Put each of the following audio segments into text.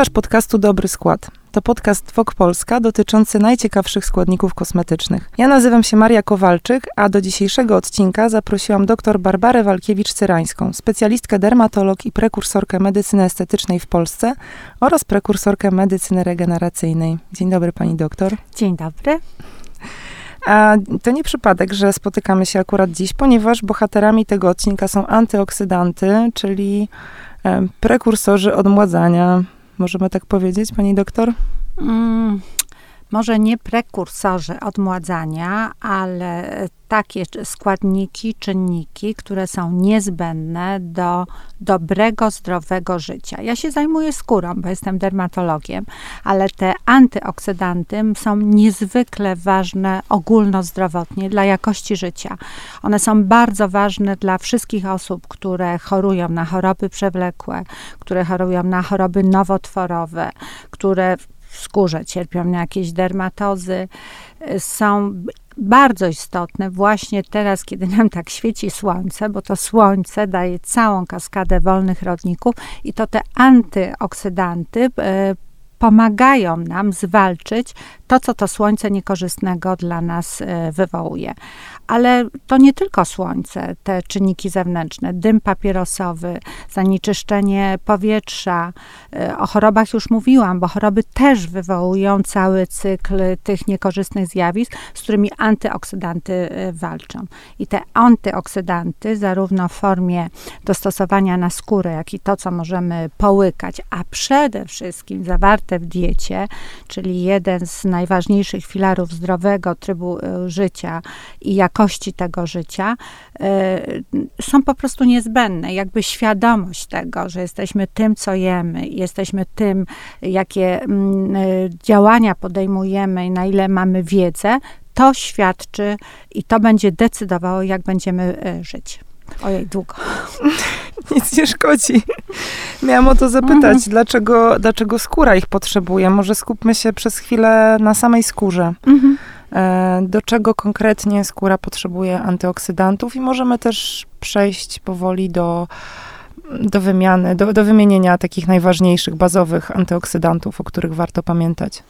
Słuchasz podcastu Dobry Skład. To podcast Wok Polska dotyczący najciekawszych składników kosmetycznych. Ja nazywam się Maria Kowalczyk, a do dzisiejszego odcinka zaprosiłam dr Barbarę Walkiewicz-Cyrańską, specjalistkę dermatolog i prekursorkę medycyny estetycznej w Polsce oraz prekursorkę medycyny regeneracyjnej. Dzień dobry pani doktor. Dzień dobry. A to nie przypadek, że spotykamy się akurat dziś, ponieważ bohaterami tego odcinka są antyoksydanty, czyli prekursorzy odmładzania, Możemy tak powiedzieć, pani doktor? Mm, może nie prekursorzy odmładzania, ale takie składniki, czynniki, które są niezbędne do dobrego, zdrowego życia. Ja się zajmuję skórą, bo jestem dermatologiem, ale te antyoksydanty są niezwykle ważne ogólnozdrowotnie dla jakości życia. One są bardzo ważne dla wszystkich osób, które chorują na choroby przewlekłe, które chorują na choroby nowotworowe, które w skórze cierpią na jakieś dermatozy, są bardzo istotne właśnie teraz, kiedy nam tak świeci słońce, bo to słońce daje całą kaskadę wolnych rodników i to te antyoksydanty e, pomagają nam zwalczyć to, co to słońce niekorzystnego dla nas e, wywołuje. Ale to nie tylko słońce, te czynniki zewnętrzne, dym papierosowy, zanieczyszczenie powietrza. E, o chorobach już mówiłam, bo choroby też wywołują cały cykl tych niekorzystnych zjawisk, z którymi antyoksydanty e, walczą. I te antyoksydanty, zarówno w formie dostosowania na skórę, jak i to, co możemy połykać, a przede wszystkim zawarte w diecie, czyli jeden z naj najważniejszych filarów zdrowego trybu e, życia i jakości tego życia, e, są po prostu niezbędne. Jakby świadomość tego, że jesteśmy tym, co jemy, jesteśmy tym, jakie mm, e, działania podejmujemy i na ile mamy wiedzę, to świadczy i to będzie decydowało, jak będziemy żyć. Ojej, długo. Nic nie szkodzi. Miałam o to zapytać, mhm. dlaczego, dlaczego skóra ich potrzebuje. Może skupmy się przez chwilę na samej skórze. Mhm. E, do czego konkretnie skóra potrzebuje antyoksydantów i możemy też przejść powoli do, do wymiany, do, do wymienienia takich najważniejszych, bazowych antyoksydantów, o których warto pamiętać.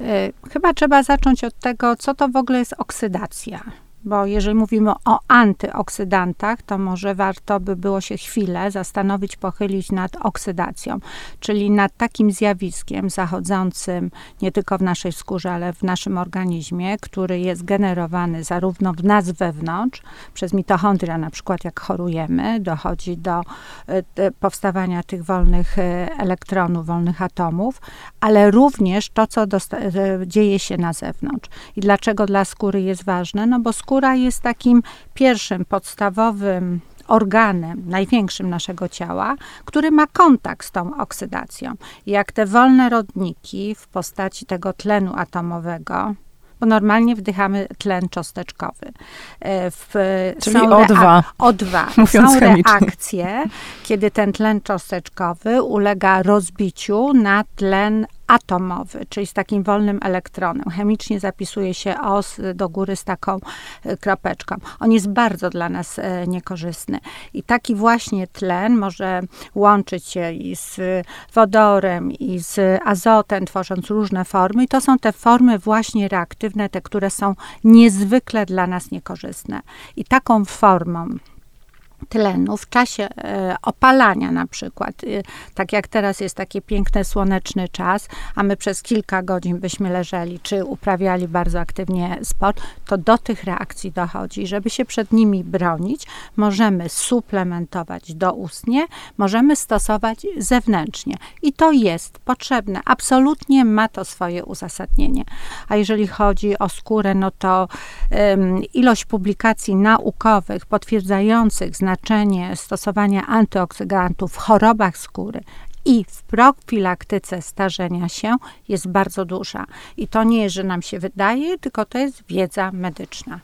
E, chyba trzeba zacząć od tego, co to w ogóle jest oksydacja bo jeżeli mówimy o antyoksydantach, to może warto by było się chwilę zastanowić, pochylić nad oksydacją, czyli nad takim zjawiskiem zachodzącym nie tylko w naszej skórze, ale w naszym organizmie, który jest generowany zarówno w nas wewnątrz, przez mitochondria na przykład jak chorujemy, dochodzi do e, powstawania tych wolnych e, elektronów, wolnych atomów, ale również to, co e, dzieje się na zewnątrz. I dlaczego dla skóry jest ważne? No bo skóra skóra jest takim pierwszym, podstawowym organem największym naszego ciała, który ma kontakt z tą oksydacją. Jak te wolne rodniki w postaci tego tlenu atomowego, bo normalnie wdychamy tlen cząsteczkowy. E, w, Czyli O2. O2. Mówiąc są reakcje, kiedy ten tlen cząsteczkowy ulega rozbiciu na tlen atomowy, czyli z takim wolnym elektronem. Chemicznie zapisuje się os do góry z taką e, kropeczką. On jest bardzo dla nas e, niekorzystny. I taki właśnie tlen może łączyć się i z wodorem, i z azotem, tworząc różne formy. I to są te formy właśnie reaktywne, te, które są niezwykle dla nas niekorzystne. I taką formą tlenu w czasie e, opalania na przykład, e, tak jak teraz jest taki piękny słoneczny czas, a my przez kilka godzin byśmy leżeli czy uprawiali bardzo aktywnie sport, to do tych reakcji dochodzi. Żeby się przed nimi bronić, możemy suplementować doustnie, możemy stosować zewnętrznie i to jest potrzebne. Absolutnie ma to swoje uzasadnienie. A jeżeli chodzi o skórę, no to um, ilość publikacji naukowych potwierdzających znaczenie znaczenie stosowania antyoksydantów w chorobach skóry i w profilaktyce starzenia się jest bardzo duża. I to nie jest, że nam się wydaje, tylko to jest wiedza medyczna.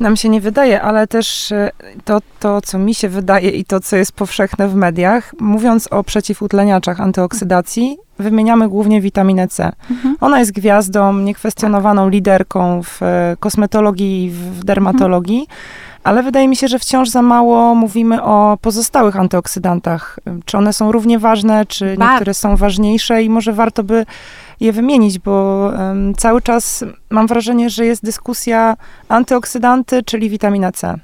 Nam się nie wydaje, ale też e, to, to, co mi się wydaje i to, co jest powszechne w mediach, mówiąc o przeciwutleniaczach antyoksydacji, wymieniamy głównie witaminę C. Mhm. Ona jest gwiazdą, niekwestionowaną liderką w e, kosmetologii i w dermatologii. Mhm Ale wydaje mi się, że wciąż za mało mówimy o pozostałych antyoksydantach. Czy one są równie ważne, czy Bar niektóre są ważniejsze i może warto by je wymienić, bo um, cały czas mam wrażenie, że jest dyskusja antyoksydanty, czyli witamina C.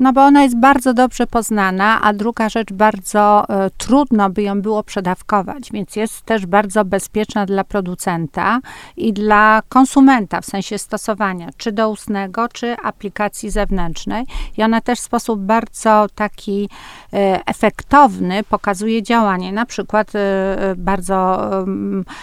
No bo ona jest bardzo dobrze poznana, a druga rzecz, bardzo e, trudno by ją było przedawkować, więc jest też bardzo bezpieczna dla producenta i dla konsumenta w sensie stosowania, czy doustnego, czy aplikacji zewnętrznej. I ona też w sposób bardzo taki e, efektowny pokazuje działanie. Na przykład e, bardzo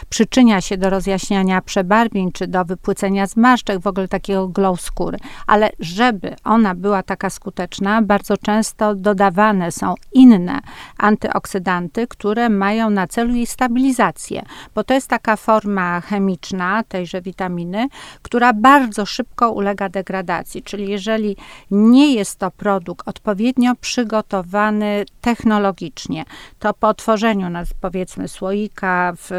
przyczynia się do rozjaśniania przebarwień, czy do wypłycenia zmarszczek, w ogóle takiego glow skóry. Ale żeby ona była taka skuteczna, skuteczna, bardzo często dodawane są inne antyoksydanty, które mają na celu jej stabilizację, bo to jest taka forma chemiczna tejże witaminy, która bardzo szybko ulega degradacji. Czyli jeżeli nie jest to produkt odpowiednio przygotowany technologicznie, to po otworzeniu, powiedzmy, słoika w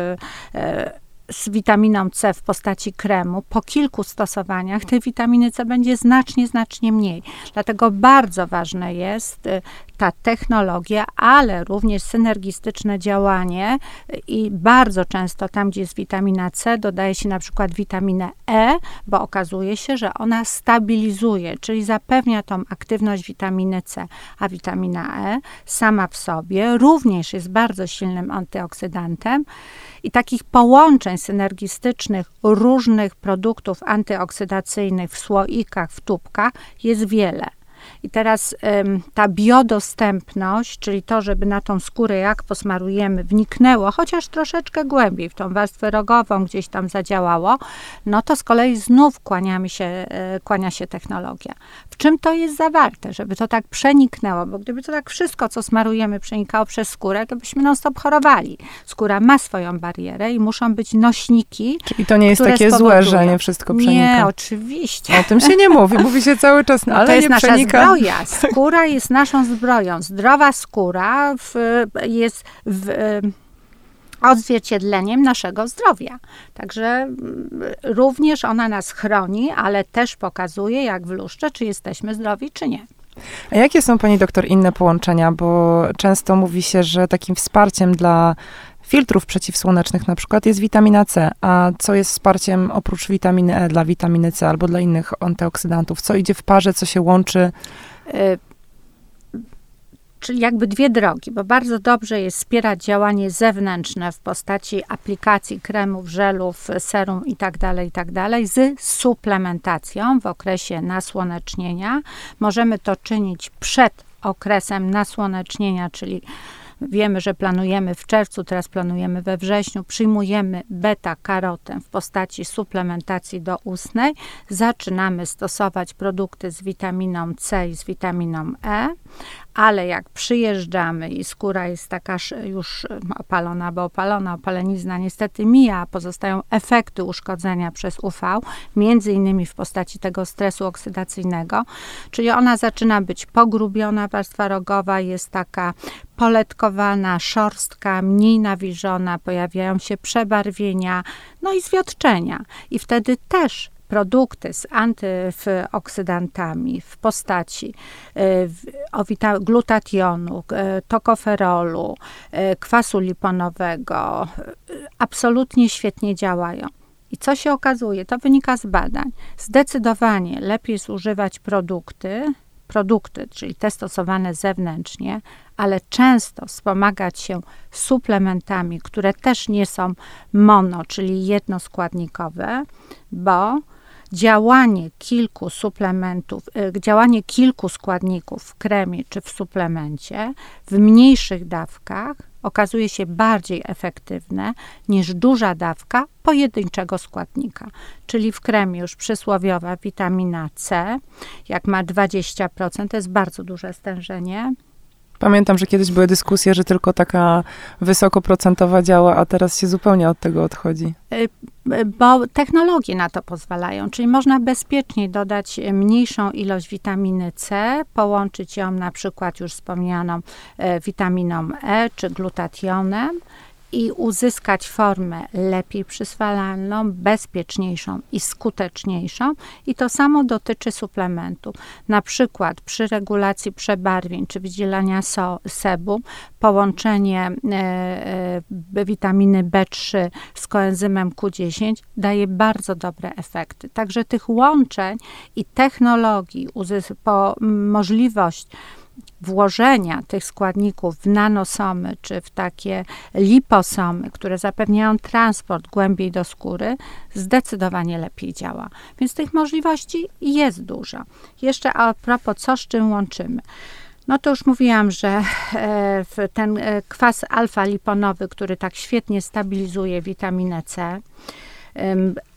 e, z witaminą C w postaci kremu, po kilku stosowaniach tej witaminy C będzie znacznie, znacznie mniej. Dlatego bardzo ważne jest y, ta technologia, ale również synergistyczne działanie i bardzo często tam, gdzie jest witamina C, dodaje się na przykład witaminę E, bo okazuje się, że ona stabilizuje, czyli zapewnia tą aktywność witaminy C, a witamina E sama w sobie również jest bardzo silnym antyoksydantem i takich połączeń synergistycznych różnych produktów antyoksydacyjnych w słoikach, w tubkach jest wiele. I teraz ta biodostępność, czyli to, żeby na tą skórę, jak posmarujemy, wniknęło, chociaż troszeczkę głębiej w tą warstwę rogową gdzieś tam zadziałało, no to z kolei znów kłaniamy się, e, kłania się technologia. W czym to jest zawarte, żeby to tak przeniknęło? Bo gdyby to tak wszystko, co smarujemy, przenikało przez skórę, to byśmy non-stop chorowali. Skóra ma swoją barierę i muszą być nośniki. Czyli to nie jest takie złe, że nie wszystko przenika. Nie, oczywiście. O tym się nie mówi. Mówi się cały czas, no, ale to jest nie nasza przenika zbroja. Skóra jest naszą zbroją. Zdrowa skóra w, jest w, odzwierciedleniem naszego zdrowia. Także mm, również ona nas chroni, ale też pokazuje, jak w luszcze, czy jesteśmy zdrowi, czy nie. A jakie są, pani doktor, inne połączenia? Bo często mówi się, że takim wsparciem dla filtrów przeciwsłonecznych na przykład jest witamina C. A co jest wsparciem oprócz witaminy E dla witaminy C albo dla innych antyoksydantów? Co idzie w parze, co się łączy? Y, czyli jakby dwie drogi, bo bardzo dobrze jest wspierać działanie zewnętrzne w postaci aplikacji kremów, żelów, serum itd., tak itd. Tak z suplementacją w okresie nasłonecznienia. Możemy to czynić przed okresem nasłonecznienia, czyli Wiemy, że planujemy w czerwcu, teraz planujemy we wrześniu, przyjmujemy beta-karotę w postaci suplementacji doustnej, zaczynamy stosować produkty z witaminą C i z witaminą E, ale jak przyjeżdżamy i skóra jest taka już opalona, bo opalona, opalenizna niestety mija, pozostają efekty uszkodzenia przez UV, między innymi w postaci tego stresu oksydacyjnego, czyli ona zaczyna być pogrubiona, warstwa rogowa jest taka poletkowana, szorstka, mniej nawilżona, pojawiają się przebarwienia, no i zwiotczenia. I wtedy też produkty z antyoksydantami w postaci e, glutationu, e, tokoferolu, e, kwasu liponowego absolutnie świetnie działają. I co się okazuje? To wynika z badań. Zdecydowanie lepiej zużywać produkty, produkty, czyli te stosowane zewnętrznie, ale często wspomagać się suplementami, które też nie są mono, czyli jednoskładnikowe, bo działanie kilku suplementów, y, działanie kilku składników w kremie czy w suplemencie w mniejszych dawkach okazuje się bardziej efektywne niż duża dawka pojedynczego składnika. Czyli w kremie już przysłowiowa witamina C, jak ma 20%, to jest bardzo duże stężenie Pamiętam, że kiedyś były dyskusje, że tylko taka wysokoprocentowa działa, a teraz się zupełnie od tego odchodzi. Y, y, bo technologie na to pozwalają, czyli można bezpiecznie dodać mniejszą ilość witaminy C, połączyć ją na przykład już wspomnianą y, witaminą E czy glutationem i uzyskać formę lepiej przyswalalną, bezpieczniejszą i skuteczniejszą. I to samo dotyczy suplementu. Na przykład przy regulacji przebarwień czy wydzielania so, sebu, połączenie e, e, witaminy B3 z koenzymem Q10 daje bardzo dobre efekty. Także tych łączeń i technologii, po możliwość włożenia tych składników w nanosomy czy w takie liposomy, które zapewniają transport głębiej do skóry, zdecydowanie lepiej działa. Więc tych możliwości jest dużo. Jeszcze a propos, co z czym łączymy. No to już mówiłam, że e, ten e, kwas alfa-liponowy, który tak świetnie stabilizuje witaminę C,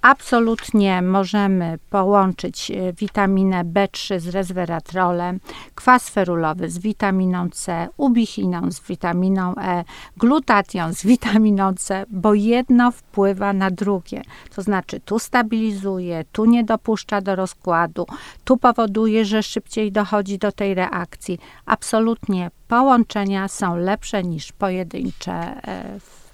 Absolutnie możemy połączyć e, witaminę B3 z resveratrolem, kwas ferulowy z witaminą C, ubichiną z witaminą E, glutation z witaminą C, bo jedno wpływa na drugie. To znaczy tu stabilizuje, tu nie dopuszcza do rozkładu, tu powoduje, że szybciej dochodzi do tej reakcji. Absolutnie połączenia są lepsze niż pojedyncze e,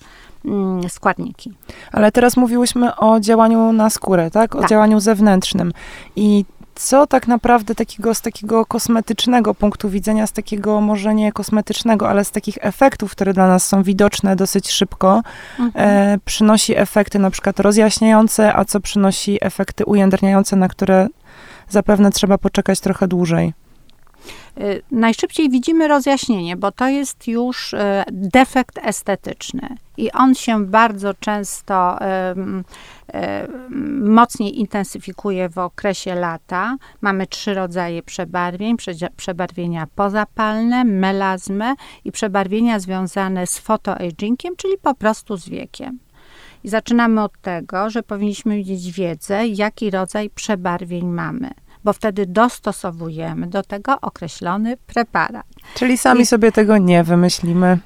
składniki. Ale teraz mówiłyśmy o działaniu na skórę, tak? O tak. działaniu zewnętrznym. I co tak naprawdę takiego z takiego kosmetycznego punktu widzenia, z takiego może nie kosmetycznego, ale z takich efektów, które dla nas są widoczne dosyć szybko, mhm. e, przynosi efekty na przykład rozjaśniające, a co przynosi efekty ujędrniające, na które zapewne trzeba poczekać trochę dłużej. Y, najszybciej widzimy rozjaśnienie, bo to jest już y, defekt estetyczny i on się bardzo często mocniej intensyfikuje w okresie lata. Mamy trzy rodzaje przebarwień: przebarwienia pozapalne, melazmę i przebarwienia związane z photoagingiem, czyli po prostu z wiekiem. I zaczynamy od tego, że powinniśmy mieć wiedzę, jaki rodzaj przebarwień mamy bo wtedy dostosowujemy do tego określony preparat. Czyli sami I, sobie tego nie wymyślimy.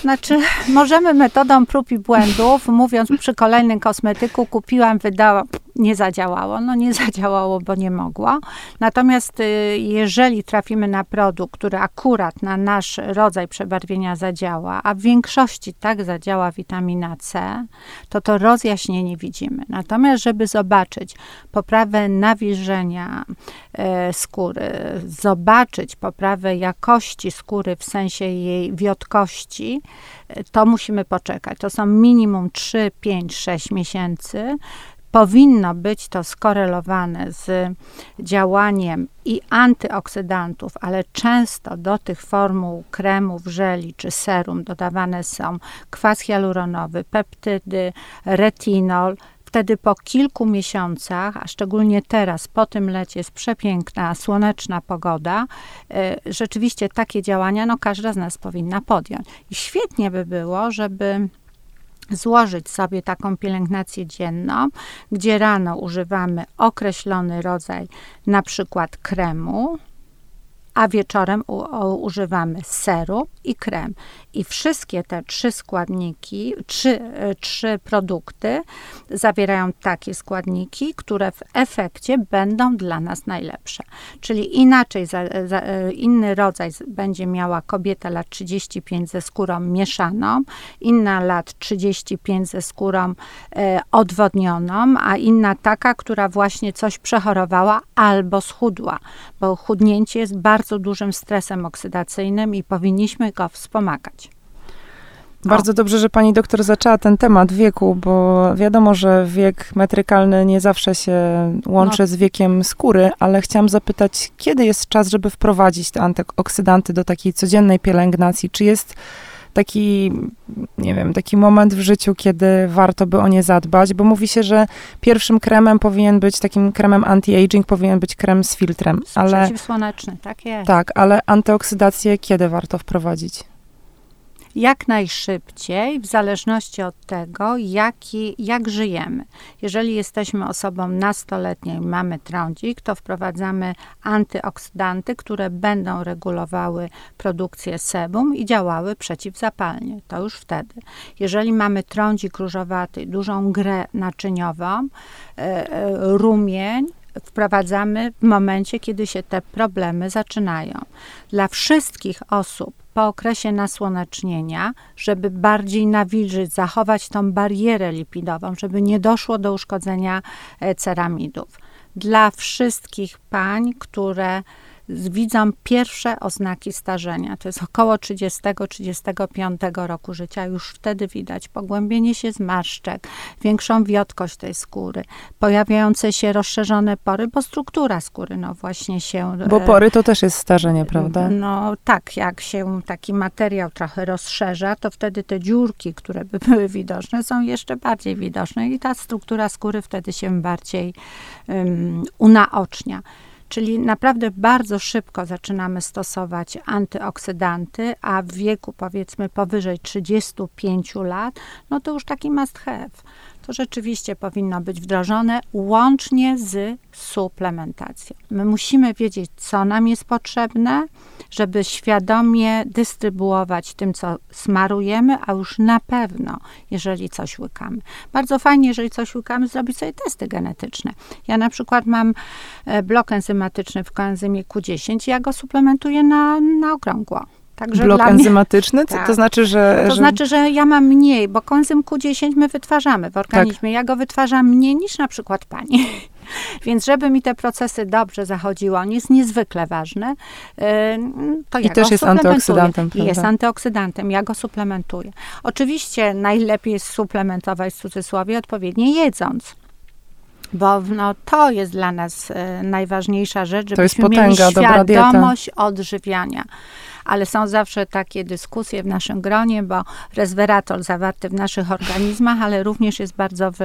Znaczy, możemy metodą prób i błędów, mówiąc przy kolejnym kosmetyku, kupiłam, wydałam, nie zadziałało. No nie zadziałało, bo nie mogło. Natomiast y, jeżeli trafimy na produkt, który akurat na nasz rodzaj przebarwienia zadziała, a w większości tak zadziała witamina C, to to rozjaśnienie widzimy. Natomiast, żeby zobaczyć poprawę nawilżenia e, skóry, zobaczyć poprawę jakości skóry w sensie jej wiotkości, e, to musimy poczekać. To są minimum 3, 5, 6 miesięcy powinno być to skorelowane z działaniem i antyoksydantów, ale często do tych formuł kremów, żeli czy serum dodawane są kwas hialuronowy, peptydy, retinol. Wtedy po kilku miesiącach, a szczególnie teraz, po tym lecie jest przepiękna, słoneczna pogoda, e, rzeczywiście takie działania no, każda z nas powinna podjąć. I świetnie by było, żeby złożyć sobie taką pielęgnację dzienną, gdzie rano używamy określony rodzaj na przykład kremu, a wieczorem u, używamy seru i krem. I wszystkie te trzy składniki, trzy, e, trzy produkty zawierają takie składniki, które w efekcie będą dla nas najlepsze. Czyli inaczej, za, za, e, inny rodzaj będzie miała kobieta lat 35 ze skórą mieszaną, inna lat 35 ze skórą e, odwodnioną, a inna taka, która właśnie coś przechorowała albo schudła, bo chudnięcie jest bardzo dużym stresem oksydacyjnym i powinniśmy go wspomagać. Bardzo o. dobrze, że pani doktor zaczęła ten temat wieku, bo wiadomo, że wiek metrykalny nie zawsze się łączy no. z wiekiem skóry, ale chciałam zapytać, kiedy jest czas, żeby wprowadzić te antyoksydanty do takiej codziennej pielęgnacji? Czy jest taki, nie wiem, taki moment w życiu, kiedy warto by o nie zadbać, bo mówi się, że pierwszym kremem powinien być, takim kremem anti-aging powinien być krem z filtrem. Ale, Przeciwsłoneczny, tak jest. Tak, ale antyoksydację kiedy warto wprowadzić? Jak najszybciej, w zależności od tego, jaki, jak żyjemy. Jeżeli jesteśmy osobą nastoletnią i mamy trądzik, to wprowadzamy antyoksydanty, które będą regulowały produkcję sebum i działały przeciwzapalnie. To już wtedy. Jeżeli mamy trądzik różowaty, dużą grę naczyniową, e, e, rumień, wprowadzamy w momencie, kiedy się te problemy zaczynają. Dla wszystkich osób po okresie nasłonecznienia, żeby bardziej nawilżyć, zachować tą barierę lipidową, żeby nie doszło do uszkodzenia e, ceramidów. Dla wszystkich pań, które widzą pierwsze oznaki starzenia. To jest około 30-35 roku życia. Już wtedy widać pogłębienie się zmarszczek, większą wiotkość tej skóry, pojawiające się rozszerzone pory, bo struktura skóry no właśnie się... Bo e, pory to też jest starzenie, prawda? No tak, jak się taki materiał trochę rozszerza, to wtedy te dziurki, które by były widoczne, są jeszcze bardziej widoczne i ta struktura skóry wtedy się bardziej um, unaocznia. Czyli naprawdę bardzo szybko zaczynamy stosować antyoksydanty, a w wieku powiedzmy powyżej 35 lat, no to już taki must have to rzeczywiście powinno być wdrożone łącznie z suplementacją. My musimy wiedzieć, co nam jest potrzebne, żeby świadomie dystrybuować tym, co smarujemy, a już na pewno, jeżeli coś łykamy. Bardzo fajnie, jeżeli coś łykamy, zrobić sobie testy genetyczne. Ja na przykład mam e, blok enzymatyczny w koenzymie Q10, ja go suplementuję na, na okrągło. Także Blok enzymatyczny? Tak. To znaczy, że... To że... znaczy, że ja mam mniej, bo koenzym Q10 my wytwarzamy w organizmie. Tak. Ja go wytwarzam mniej niż na przykład pani. Więc żeby mi te procesy dobrze zachodziły, on jest niezwykle ważny, y, to I ja też jest antyoksydantem. Jest antyoksydantem, ja go suplementuję. Oczywiście najlepiej jest suplementować w cudzysłowie odpowiednio jedząc bo no, to jest dla nas y, najważniejsza rzecz, żebyśmy to jest potęga, mieli świadomość odżywiania ale są zawsze takie dyskusje w naszym gronie, bo resveratrol zawarty w naszych organizmach, ale również jest bardzo w,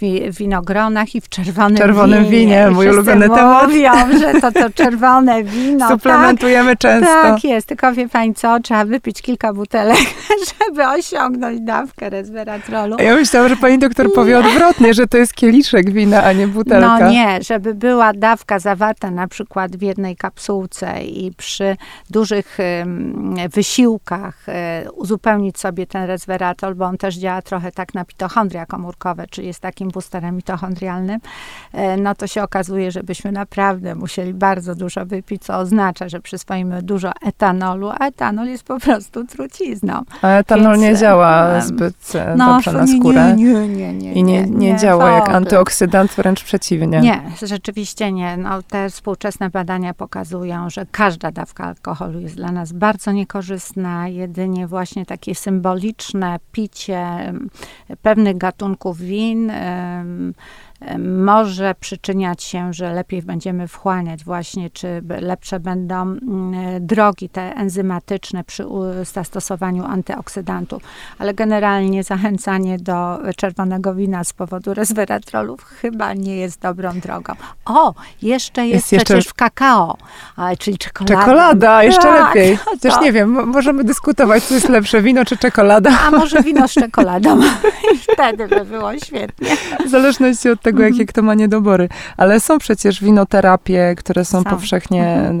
w winogronach i w czerwonym, czerwonym winie. winie mój ulubiony temat. mówią, że to to czerwone wino. Suplementujemy tak, często. Tak jest, tylko wie pani co, trzeba wypić kilka butelek, żeby osiągnąć dawkę resveratrolu. Ja myślałam, że pani doktor powie odwrotnie, że to jest kieliszek wina, a nie butelka. No nie, żeby była dawka zawarta na przykład w jednej kapsułce i przy dużych wysiłkach e, uzupełnić sobie ten resveratrol, bo on też działa trochę tak na mitochondria komórkowe, czyli jest takim boosterem mitochondrialnym, e, no to się okazuje, że byśmy naprawdę musieli bardzo dużo wypić, co oznacza, że przyswoimy dużo etanolu, a etanol jest po prostu trucizną. A etanol Więc, nie działa zbyt e, no, dobrze na skórę. Nie, nie, nie, nie, I nie, nie, nie działa jak antyoksydant, wręcz przeciwnie. Nie, rzeczywiście nie. No, te współczesne badania pokazują, że każda dawka alkoholu jest dla nas bardzo niekorzystna, jedynie właśnie takie symboliczne picie pewnych gatunków win może przyczyniać się, że lepiej będziemy wchłaniać właśnie, czy lepsze będą mm, drogi te enzymatyczne przy zastosowaniu antyoksydantów, ale generalnie zachęcanie do czerwonego wina z powodu resveratrolów chyba nie jest dobrą drogą. O, jeszcze jest, jest przecież jeszcze... w kakao, czyli czekolada. Czekolada, jeszcze tak, lepiej. Też nie wiem, możemy dyskutować, co jest lepsze, wino czy czekolada. A może wino z czekoladą. I wtedy by było świetnie. W zależności od tego, jakie kto ma niedobory. Ale są przecież winoterapie, które są, są. powszechnie, mhm.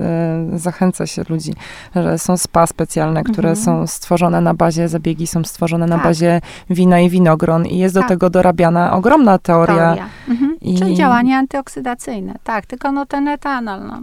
E, zachęca się ludzi, że są spa specjalne, które mhm. są stworzone na bazie, zabiegi są stworzone na tak. bazie wina i winogron i jest do tak. tego dorabiana ogromna teoria. teoria. Mhm. I... Czyli działanie antyoksydacyjne, tak, tylko no ten etanol, no.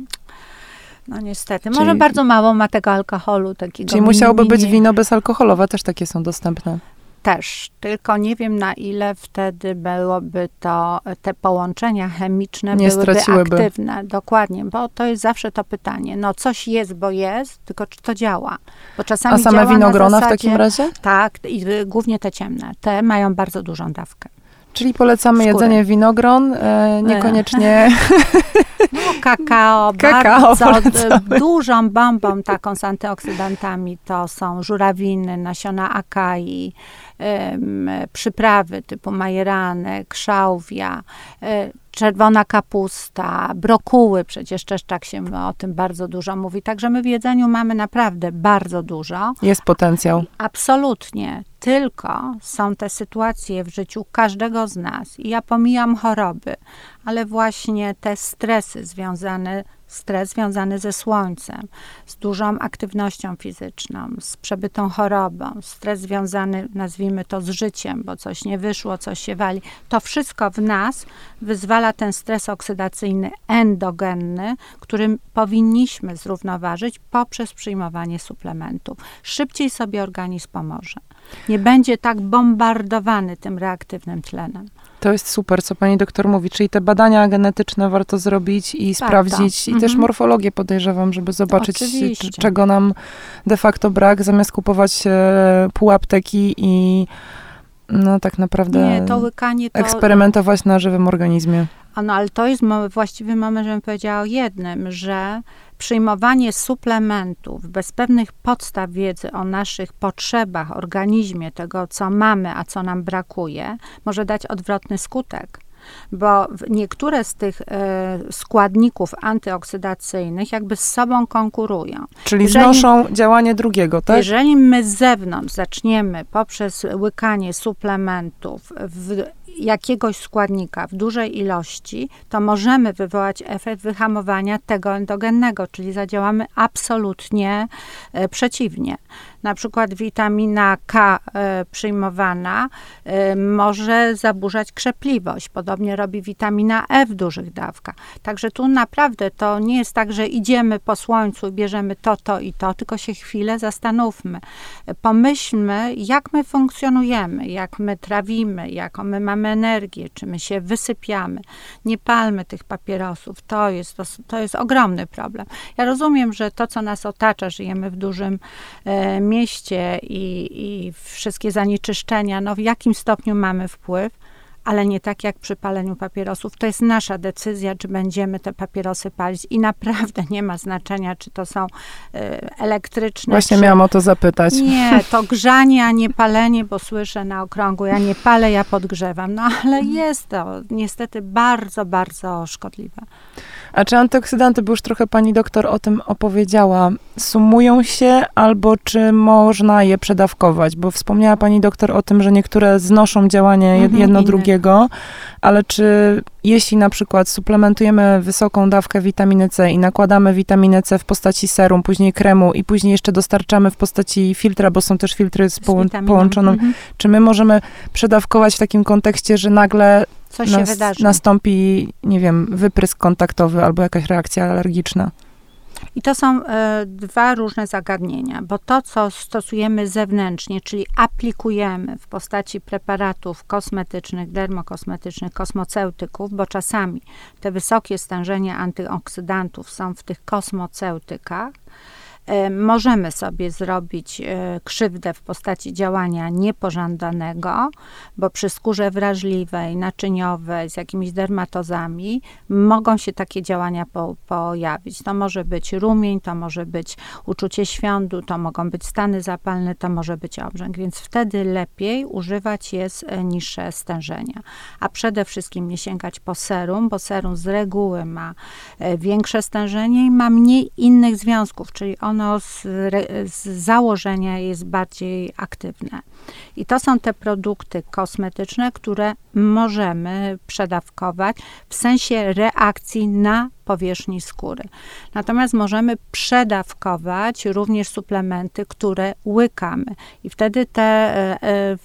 No niestety. Czyli, Może bardzo mało ma tego alkoholu takiego. Czyli musiałoby być wino bezalkoholowe, też takie są dostępne też, tylko nie wiem na ile wtedy byłoby to, te połączenia chemiczne nie byłyby straciłyby. aktywne. Dokładnie, bo to jest zawsze to pytanie. No coś jest, bo jest, tylko czy to działa? Bo czasami A same winogrona zasadzie, w takim razie? Tak, i głównie te ciemne. Te mają bardzo dużą dawkę. Czyli polecamy jedzenie winogron, e, niekoniecznie... Kakao, kakao bardzo dużą bombą taką z antyoksydantami to są żurawiny, nasiona akai, przyprawy typu majeranek, szałwia, e, czerwona kapusta, brokuły, przecież tak się o tym bardzo dużo mówi. Także my w jedzeniu mamy naprawdę bardzo dużo. Jest potencjał. Absolutnie. tylko są te sytuacje w życiu każdego z nas, i ja pomijam choroby, ale właśnie te stresy związane stres związany ze słońcem, z dużą aktywnością fizyczną, z przebytą chorobą, stres związany, nazwijmy to, z życiem, bo coś nie wyszło, coś się wali. To wszystko w nas wyzwala ten stres oksydacyjny endogenny, którym powinniśmy zrównoważyć poprzez przyjmowanie suplementów. Szybciej sobie organizm pomoże. Nie będzie tak bombardowany tym reaktywnym tlenem. To jest super, co pani doktor mówi, czyli te badania genetyczne warto zrobić i warto. sprawdzić i mhm. też morfologię podejrzewam, żeby zobaczyć, czego nam de facto brak, zamiast kupować e, pół apteki i no tak naprawdę Nie, to łykanie to... eksperymentować na żywym organizmie. A no, ale to jest właściwy moment, żebym powiedziała o jednym, że przyjmowanie suplementów bez pewnych podstaw wiedzy o naszych potrzebach, organizmie, tego co mamy, a co nam brakuje, może dać odwrotny skutek bo niektóre z tych e, składników antyoksydacyjnych jakby z sobą konkurują. Czyli jeżeli, znoszą działanie drugiego, tak? Jeżeli my z zewnątrz zaczniemy poprzez łykanie suplementów w jakiegoś składnika w dużej ilości, to możemy wywołać efekt wyhamowania tego endogennego, czyli zadziałamy absolutnie e, przeciwnie. Na przykład witamina K e, przyjmowana e, może zaburzać krzepliwość. Podobnie robi witamina E w dużych dawkach. Także tu naprawdę to nie jest tak, że idziemy po słońcu i bierzemy to, to i to, tylko się chwilę zastanówmy. Pomyślmy, jak my funkcjonujemy, jak my trawimy, jaką my mamy energię, czy my się wysypiamy. Nie palmy tych papierosów. To jest, to, to jest ogromny problem. Ja rozumiem, że to, co nas otacza, żyjemy w dużym e, mieście i, i wszystkie zanieczyszczenia, no w jakim stopniu mamy wpływ, ale nie tak jak przy paleniu papierosów. To jest nasza decyzja, czy będziemy te papierosy palić i naprawdę nie ma znaczenia, czy to są y, elektryczne. Właśnie czy... miałam o to zapytać. Nie, to grzanie, a nie palenie, bo słyszę na okrągło, ja nie palę, ja podgrzewam. No ale jest to niestety bardzo, bardzo szkodliwe. A czy antyoksydanty, bo już trochę pani doktor o tym opowiedziała, sumują się albo czy można je przedawkować? Bo wspomniała pani doktor o tym, że niektóre znoszą działanie mhm, jedno drugiego, ale czy jeśli na przykład suplementujemy wysoką dawkę witaminy C i nakładamy witaminę C w postaci serum, później kremu i później jeszcze dostarczamy w postaci filtra, bo są też filtry z, z połączoną, mhm. czy my możemy przedawkować w takim kontekście, że nagle co się nas, wydarzy. Nastąpi, nie wiem, wyprysk kontaktowy albo jakaś reakcja alergiczna. I to są e, dwa różne zagadnienia, bo to, co stosujemy zewnętrznie, czyli aplikujemy w postaci preparatów kosmetycznych, dermokosmetycznych, kosmoceutyków, bo czasami te wysokie stężenia antyoksydantów są w tych kosmoceutykach, możemy sobie zrobić e, krzywdę w postaci działania niepożądanego, bo przy skórze wrażliwej, naczyniowej, z jakimiś dermatozami mogą się takie działania po, pojawić. To może być rumień, to może być uczucie świądu, to mogą być stany zapalne, to może być obrzęk, więc wtedy lepiej używać jest e, niższe stężenia. A przede wszystkim nie sięgać po serum, bo serum z reguły ma większe stężenie i ma mniej innych związków, czyli ono z, z założenia jest bardziej aktywne. I to są te produkty kosmetyczne, które możemy przedawkować w sensie reakcji na powierzchni skóry. Natomiast możemy przedawkować również suplementy, które łykamy. I wtedy te e, e,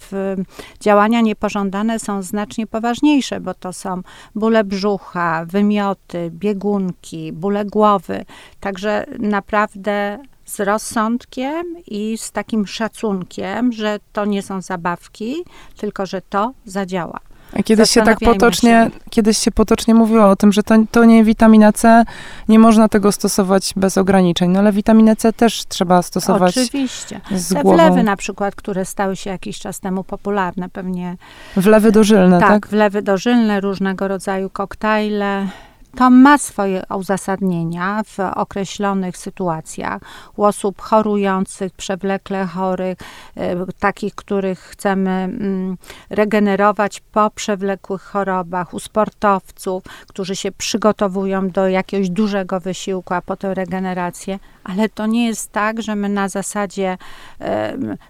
działania niepożądane są znacznie poważniejsze, bo to są bóle brzucha, wymioty, biegunki, bóle głowy. Także naprawdę z rozsądkiem i z takim szacunkiem, że to nie są zabawki, tylko że to zadziała. A kiedyś się tak potocznie, się. kiedyś się potocznie mówiło o tym, że to, to nie witamina C, nie można tego stosować bez ograniczeń, no ale witaminę C też trzeba stosować Oczywiście. z Te głową. wlewy na przykład, które stały się jakiś czas temu popularne, pewnie... Wlewy dożylne, tak? Tak, wlewy dożylne, różnego rodzaju koktajle, To ma swoje uzasadnienia w określonych sytuacjach. U osób chorujących, przewlekle chorych, e, takich, których chcemy mm, regenerować po przewlekłych chorobach, u sportowców, którzy się przygotowują do jakiegoś dużego wysiłku, a potem regenerację. Ale to nie jest tak, że my na zasadzie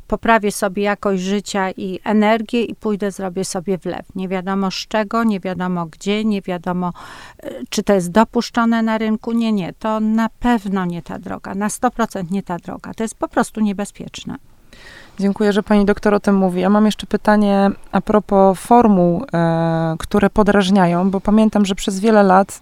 poprawię sobie jakość życia i energię i pójdę, zrobię sobie wlew. Nie wiadomo z czego, nie wiadomo gdzie, nie wiadomo, e, czy to jest dopuszczone na rynku. Nie, nie, to na pewno nie ta droga, na 100% nie ta droga. To jest po prostu niebezpieczne. Dziękuję, że pani doktor o tym mówi. Ja mam jeszcze pytanie a propos formuł, e, które podrażniają, bo pamiętam, że przez wiele lat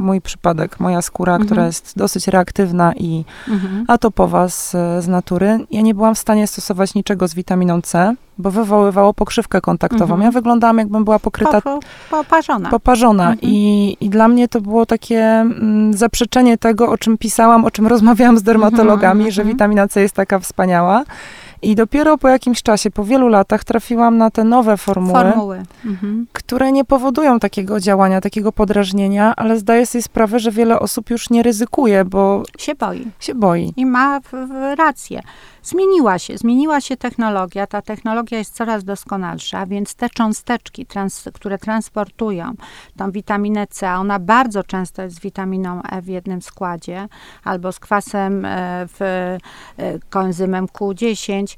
mój przypadek, moja skóra, mhm. która jest dosyć reaktywna i mhm. atopowa z, z natury, ja nie byłam w stanie stosować niczego z witaminą C, bo wywoływało pokrzywkę kontaktową. Mhm. Ja wyglądałam, jakbym była pokryta... Po, poparzona. Poparzona. Mhm. I, I dla mnie to było takie mm, zaprzeczenie tego, o czym pisałam, o czym rozmawiałam z dermatologami, mhm. że mhm. witamina C jest taka wspaniała. I dopiero po jakimś czasie, po wielu latach, trafiłam na te nowe formuły, formuły. Mhm. które nie powodują takiego działania, takiego podrażnienia, ale zdaję sobie sprawę, że wiele osób już nie ryzykuje, bo się boi. Się boi. I ma rację. Zmieniła się, zmieniła się technologia, ta technologia jest coraz doskonalsza, więc te cząsteczki, trans, które transportują tą witaminę C, ona bardzo często jest z witaminą E w jednym składzie, albo z kwasem e, w e, koenzymem Q10,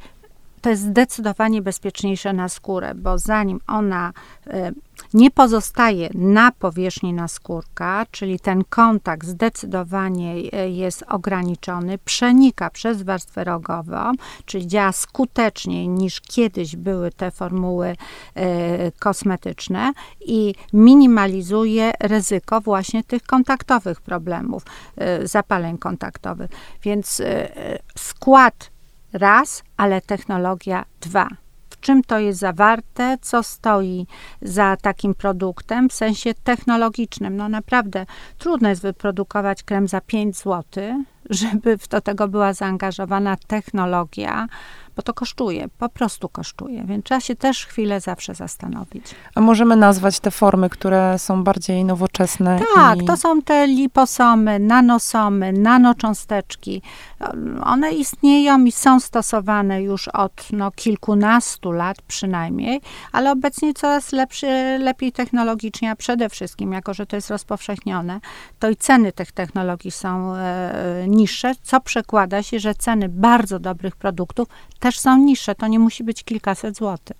to jest zdecydowanie bezpieczniejsze na skórę, bo zanim ona e, nie pozostaje na powierzchni naskórka, czyli ten kontakt zdecydowanie e, jest ograniczony, przenika przez warstwę rogową, czyli działa skuteczniej niż kiedyś były te formuły e, kosmetyczne i minimalizuje ryzyko właśnie tych kontaktowych problemów, zapaleń kontaktowych. Więc skład raz, ale technologia dwa. W czym to jest zawarte, co stoi za takim produktem w sensie technologicznym? No naprawdę trudno jest wyprodukować krem za 5 zł, żeby do tego była zaangażowana technologia, bo to kosztuje, po prostu kosztuje, więc trzeba się też chwilę zawsze zastanowić. A możemy nazwać te formy, które są bardziej nowoczesne? Tak, i... to są te liposomy, nanosomy, nanocząsteczki. One istnieją i są stosowane już od no, kilkunastu lat przynajmniej, ale obecnie coraz lepszy, lepiej technologicznie, a przede wszystkim, jako że to jest rozpowszechnione, to i ceny tych technologii są e, niższe, co przekłada się, że ceny bardzo dobrych produktów też są niższe. To nie musi być kilkaset złotych.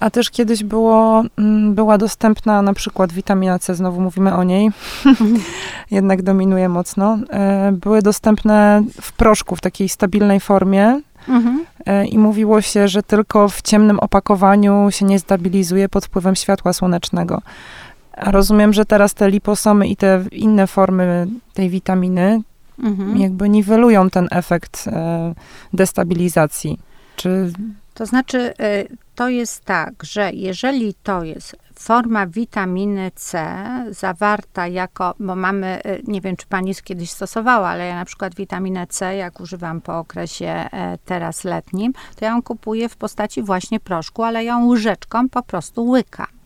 A też kiedyś było, mm, była dostępna na przykład witamina C, znowu mówimy o niej, jednak dominuje mocno. E, były dostępne w proszku, w takiej stabilnej formie. Mhm. E, I mówiło się, że tylko w ciemnym opakowaniu się nie stabilizuje pod wpływem światła słonecznego. A rozumiem, że teraz te liposomy i te inne formy tej witaminy mhm. jakby niwelują ten efekt e, destabilizacji. Czy... To znaczy, e, to jest tak, że jeżeli to jest forma witaminy C zawarta jako, bo mamy, e, nie wiem czy pani kiedyś stosowała, ale ja na przykład witaminę C, jak używam po okresie teraz letnim, to ja ją kupuję w postaci właśnie proszku, ale ją łyżeczką po prostu łykam.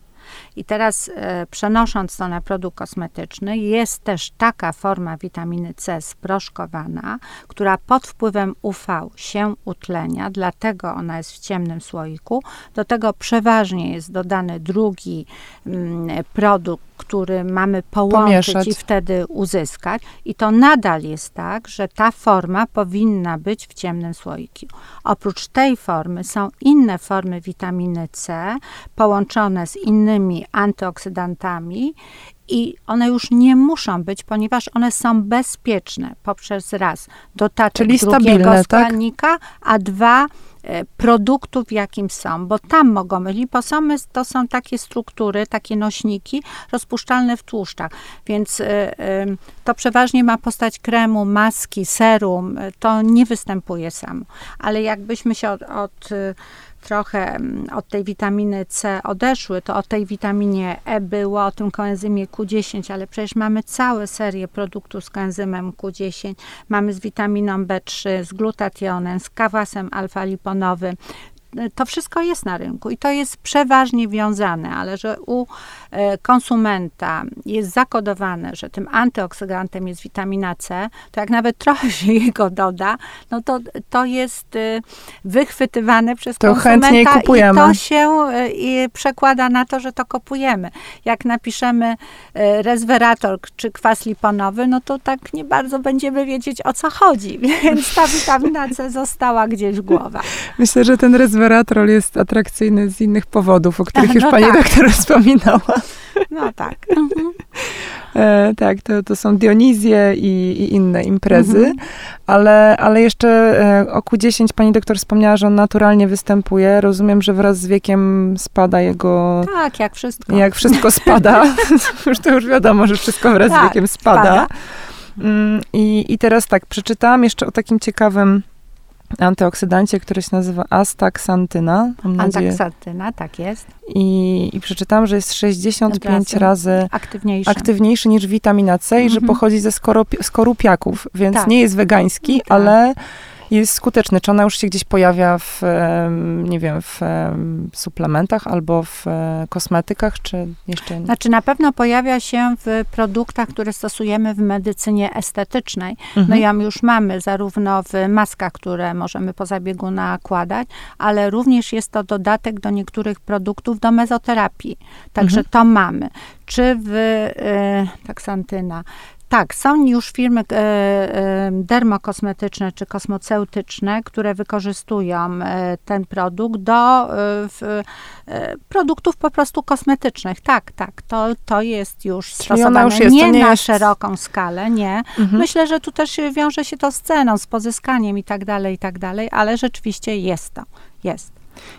I teraz e, przenosząc to na produkt kosmetyczny, jest też taka forma witaminy C sproszkowana, która pod wpływem UV się utlenia, dlatego ona jest w ciemnym słoiku. Do tego przeważnie jest dodany drugi mm, produkt, który mamy połączyć Pomieszać. i wtedy uzyskać. I to nadal jest tak, że ta forma powinna być w ciemnym słoiku. Oprócz tej formy są inne formy witaminy C połączone z innymi antyoksydantami i one już nie muszą być, ponieważ one są bezpieczne poprzez raz dotaczek Czyli drugiego tak? składnika, tak? a dwa E, produktu, w jakim są, bo tam mogą być. Liposomy to są takie struktury, takie nośniki rozpuszczalne w tłuszczach, więc e, e, to przeważnie ma postać kremu, maski, serum, to nie występuje samo. Ale jakbyśmy się od, od trochę mm, od tej witaminy C odeszły, to o tej witaminie E było, o tym koenzymie Q10, ale przecież mamy całe serię produktów z koenzymem Q10, mamy z witaminą B3, z glutationem, z kawasem alfa-liponowym, to wszystko jest na rynku i to jest przeważnie wiązane, ale że u e, konsumenta jest zakodowane, że tym antyoksydantem jest witamina C, to jak nawet trochę się jego doda, no to, to jest e, wychwytywane przez to konsumenta i to się i przekłada na to, że to kupujemy. Jak napiszemy resveratrol czy kwas liponowy, no to tak nie bardzo będziemy wiedzieć o co chodzi, więc ta witamina C została gdzieś w głowach. Myślę, że ten resveratrol jest atrakcyjny z innych powodów, o których już no pani tak. doktor wspominała. No tak. Mhm. E, tak, to, to są Dionizje i, i inne imprezy, mhm. ale, ale jeszcze e, o Q10 pani doktor wspomniała, że on naturalnie występuje. Rozumiem, że wraz z wiekiem spada jego... Tak, jak wszystko. Jak wszystko spada. już to już wiadomo, że wszystko wraz tak, z wiekiem spada. spada. Mm, I, I teraz tak, przeczytałam jeszcze o takim ciekawym antyoksydancie, który się nazywa astaxantyna. Astaxantyna, tak jest. I, I przeczytałam, że jest 65 razy, razy aktywniejszy. aktywniejszy niż witamina C i że mhm. pochodzi ze skorupiaków, więc tak. nie jest wegański, tak. ale jest skuteczny? Czy ona już się gdzieś pojawia w, nie wiem, w suplementach albo w e, kosmetykach, czy jeszcze nie? Znaczy na pewno pojawia się w produktach, które stosujemy w medycynie estetycznej. No mhm. No ją już mamy zarówno w maskach, które możemy po zabiegu nakładać, ale również jest to dodatek do niektórych produktów do mezoterapii. Także mhm. to mamy. Czy w y, taksantyna, tak, są już firmy e, e, dermokosmetyczne czy kosmoceutyczne, które wykorzystują e, ten produkt do w, e, produktów po prostu kosmetycznych. Tak, tak, to, to jest już Czyli stosowane. Już jest, nie, nie na jest... szeroką skalę, nie. Mhm. Myślę, że tu też wiąże się to z ceną, z pozyskaniem i tak dalej, i tak dalej, ale rzeczywiście jest to, jest.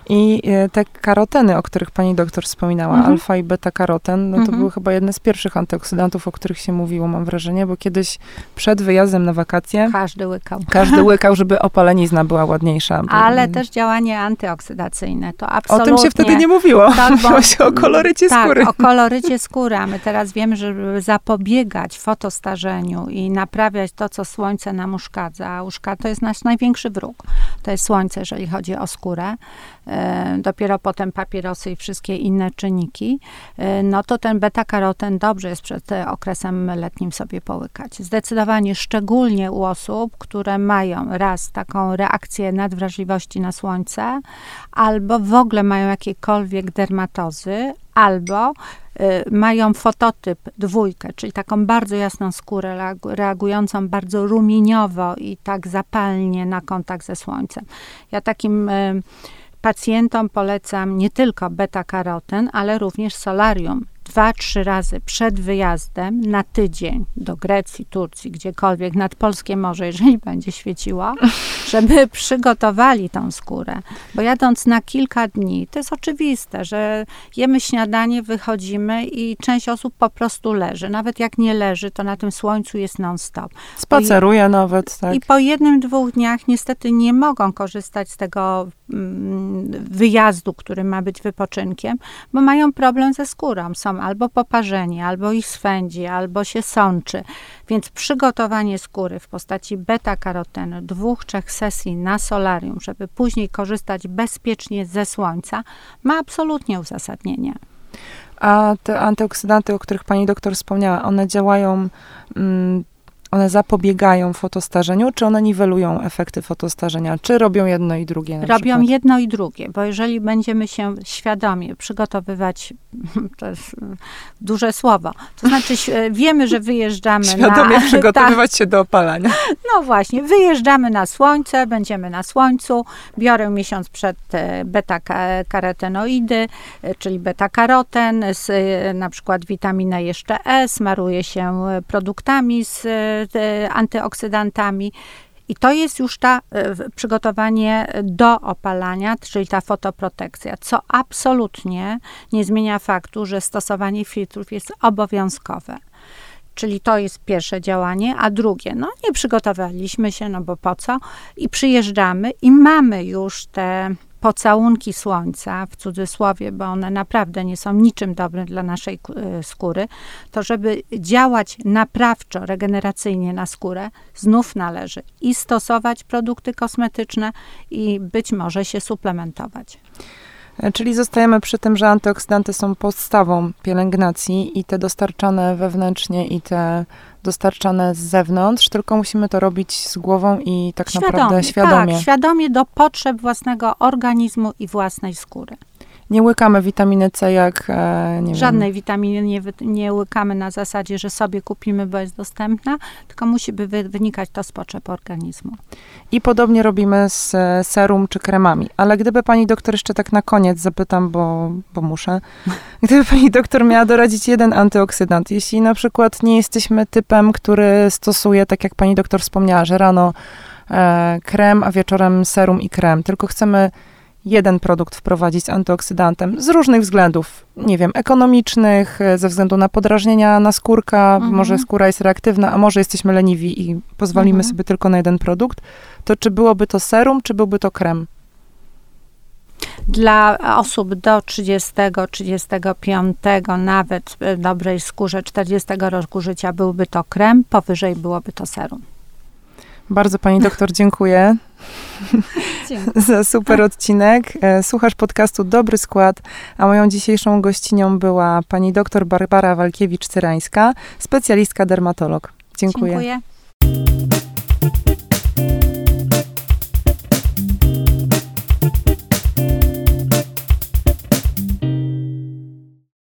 I e, te karoteny, o których pani doktor wspominała, mhm. alfa i beta-karoten, no to mhm. były chyba jedne z pierwszych antyoksydantów, o których się mówiło, mam wrażenie, bo kiedyś przed wyjazdem na wakacje... Każdy łykał. Każdy łykał, żeby opalenizna była ładniejsza. Ale też działanie antyoksydacyjne, to absolutnie... O tym się wtedy nie mówiło. Tak, bo, się o kolorycie tak, skóry. o kolorycie skóry, a my teraz wiemy, że żeby zapobiegać fotostarzeniu i naprawiać to, co słońce nam uszkadza, a uszkadza to jest nasz największy wróg. To jest słońce, jeżeli chodzi o skórę dopiero potem papierosy i wszystkie inne czynniki, e, no to ten beta-karoten dobrze jest przed okresem letnim sobie połykać. Zdecydowanie, szczególnie u osób, które mają raz taką reakcję nadwrażliwości na słońce, albo w ogóle mają jakiekolwiek dermatozy, albo y, mają fototyp dwójkę, czyli taką bardzo jasną skórę, reagującą bardzo rumieniowo i tak zapalnie na kontakt ze słońcem. Ja takim y, Pacjentom polecam nie tylko beta-karoten, ale również solarium dwa, trzy razy przed wyjazdem na tydzień do Grecji, Turcji, gdziekolwiek nad polskie morze, jeżeli będzie świeciło, żeby przygotowali tą skórę. Bo jadąc na kilka dni, to jest oczywiste, że jemy śniadanie, wychodzimy i część osób po prostu leży. Nawet jak nie leży, to na tym słońcu jest non-stop. Spaceruje I, nawet, tak. I po jednym, dwóch dniach niestety nie mogą korzystać z tego wyjazdu, który ma być wypoczynkiem, bo mają problem ze skórą. Są albo poparzenie, albo ich swędzi, albo się sączy. Więc przygotowanie skóry w postaci beta-karotenu, dwóch, trzech sesji na solarium, żeby później korzystać bezpiecznie ze słońca, ma absolutnie uzasadnienie. A te antyoksydanty, o których pani doktor wspomniała, one działają mm, one zapobiegają fotostarzeniu, czy one niwelują efekty fotostarzenia? Czy robią jedno i drugie? robią przykład? jedno i drugie, bo jeżeli będziemy się świadomie przygotowywać, to jest duże słowo, to znaczy wiemy, że wyjeżdżamy świadomie na... Świadomie przygotowywać się do opalania. No właśnie, wyjeżdżamy na słońce, będziemy na słońcu, biorę miesiąc przed e, beta-karotenoidy, e, czyli beta-karoten, z e, na przykład witaminę jeszcze E, smaruję się produktami z antyoksydantami. I to jest już ta e, przygotowanie do opalania, czyli ta fotoprotekcja, co absolutnie nie zmienia faktu, że stosowanie filtrów jest obowiązkowe. Czyli to jest pierwsze działanie, a drugie, no nie przygotowaliśmy się, no bo po co? I przyjeżdżamy i mamy już te pocałunki słońca, w cudzysłowie, bo one naprawdę nie są niczym dobrym dla naszej e, skóry, to żeby działać naprawczo, regeneracyjnie na skórę, znów należy i stosować produkty kosmetyczne i być może się suplementować. E, czyli zostajemy przy tym, że antyoksydanty są podstawą pielęgnacji i te dostarczane wewnętrznie i te dostarczane z zewnątrz, tylko musimy to robić z głową i tak świadomie, naprawdę świadomie. Tak, świadomie do potrzeb własnego organizmu i własnej skóry. Nie łykamy witaminy C jak, e, nie Żadnej wiem. witaminy nie, nie łykamy na zasadzie, że sobie kupimy, bo jest dostępna, tylko musi by wynikać to z potrzeb organizmu. I podobnie robimy z e, serum czy kremami. Ale gdyby pani doktor jeszcze tak na koniec zapytam, bo, bo muszę. Gdyby pani doktor miała doradzić jeden antyoksydant, jeśli na przykład nie jesteśmy typem, który stosuje, tak jak pani doktor wspomniała, że rano e, krem, a wieczorem serum i krem, tylko chcemy jeden produkt wprowadzić z antyoksydantem z różnych względów, nie wiem, ekonomicznych, e, ze względu na podrażnienia na skórka, mhm. może skóra jest reaktywna, a może jesteśmy leniwi i pozwolimy mhm. sobie tylko na jeden produkt, to czy byłoby to serum, czy byłby to krem? Dla osób do 30, 35, nawet w dobrej skórze 40 roku życia byłby to krem, powyżej byłoby to serum. Bardzo pani doktor dziękuję. za super odcinek. E, słuchasz podcastu Dobry Skład, a moją dzisiejszą gościnią była pani doktor Barbara Walkiewicz-Cyrańska, specjalistka dermatolog. Dziękuję. Dziękuję.